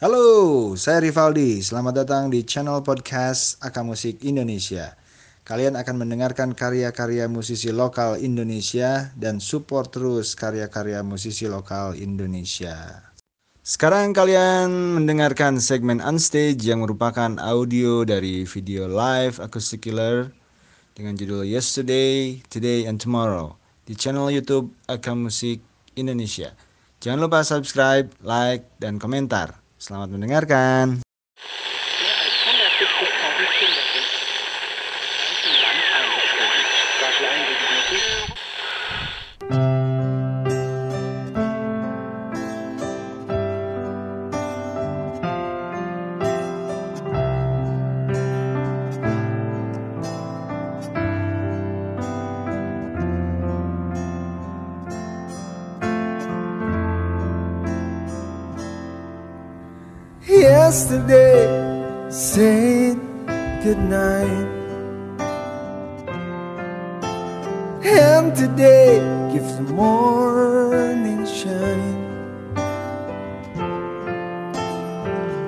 Halo, saya Rivaldi. Selamat datang di channel podcast Aka Musik Indonesia. Kalian akan mendengarkan karya-karya musisi lokal Indonesia dan support terus karya-karya musisi lokal Indonesia. Sekarang kalian mendengarkan segmen Unstage yang merupakan audio dari video live Acoustic Killer dengan judul Yesterday, Today, and Tomorrow di channel YouTube Aka Musik Indonesia. Jangan lupa subscribe, like, dan komentar. Selamat mendengarkan. Yesterday saying goodnight. And today gives the morning shine.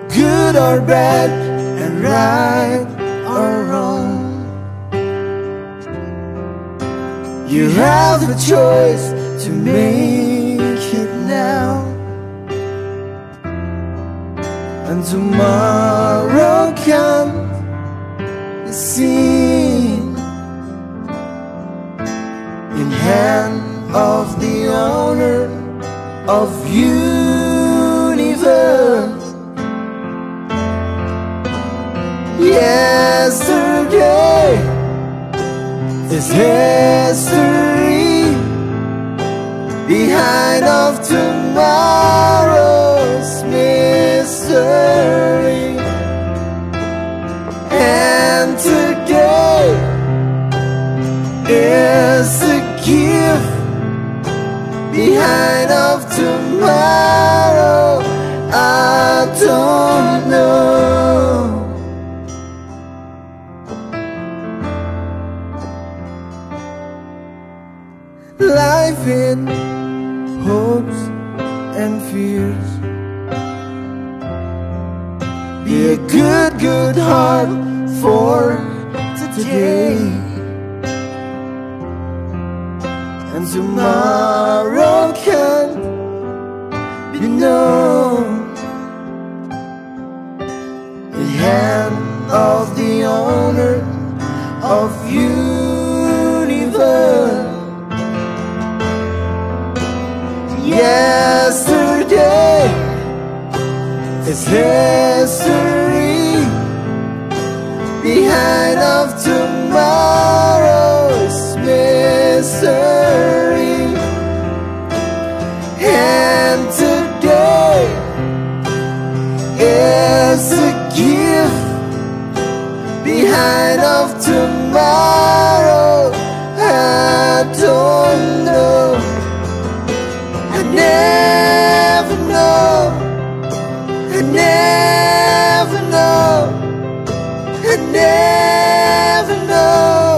Good or bad and right or wrong. You have a choice to make it now and tomorrow comes the scene in hand of the owner of universe. Yesterday is history behind of tomorrow's mystery and today is a gift behind of tomorrow I don't know life in hopes and fears. Be a good, good heart for today. And tomorrow can be known. The hand of the owner of universe. Yesterday is history behind of tomorrow's never know.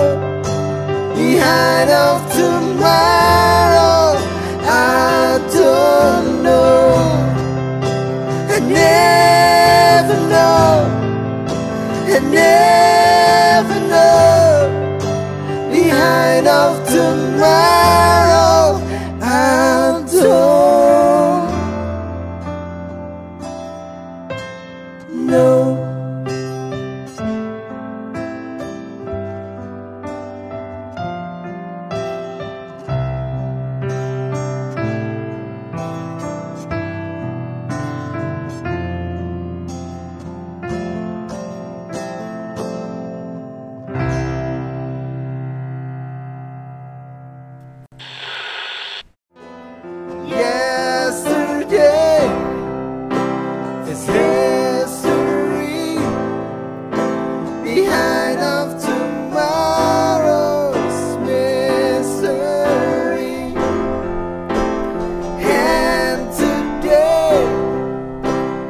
Behind of tomorrow, I don't know. I never know. I never know. Behind of tomorrow,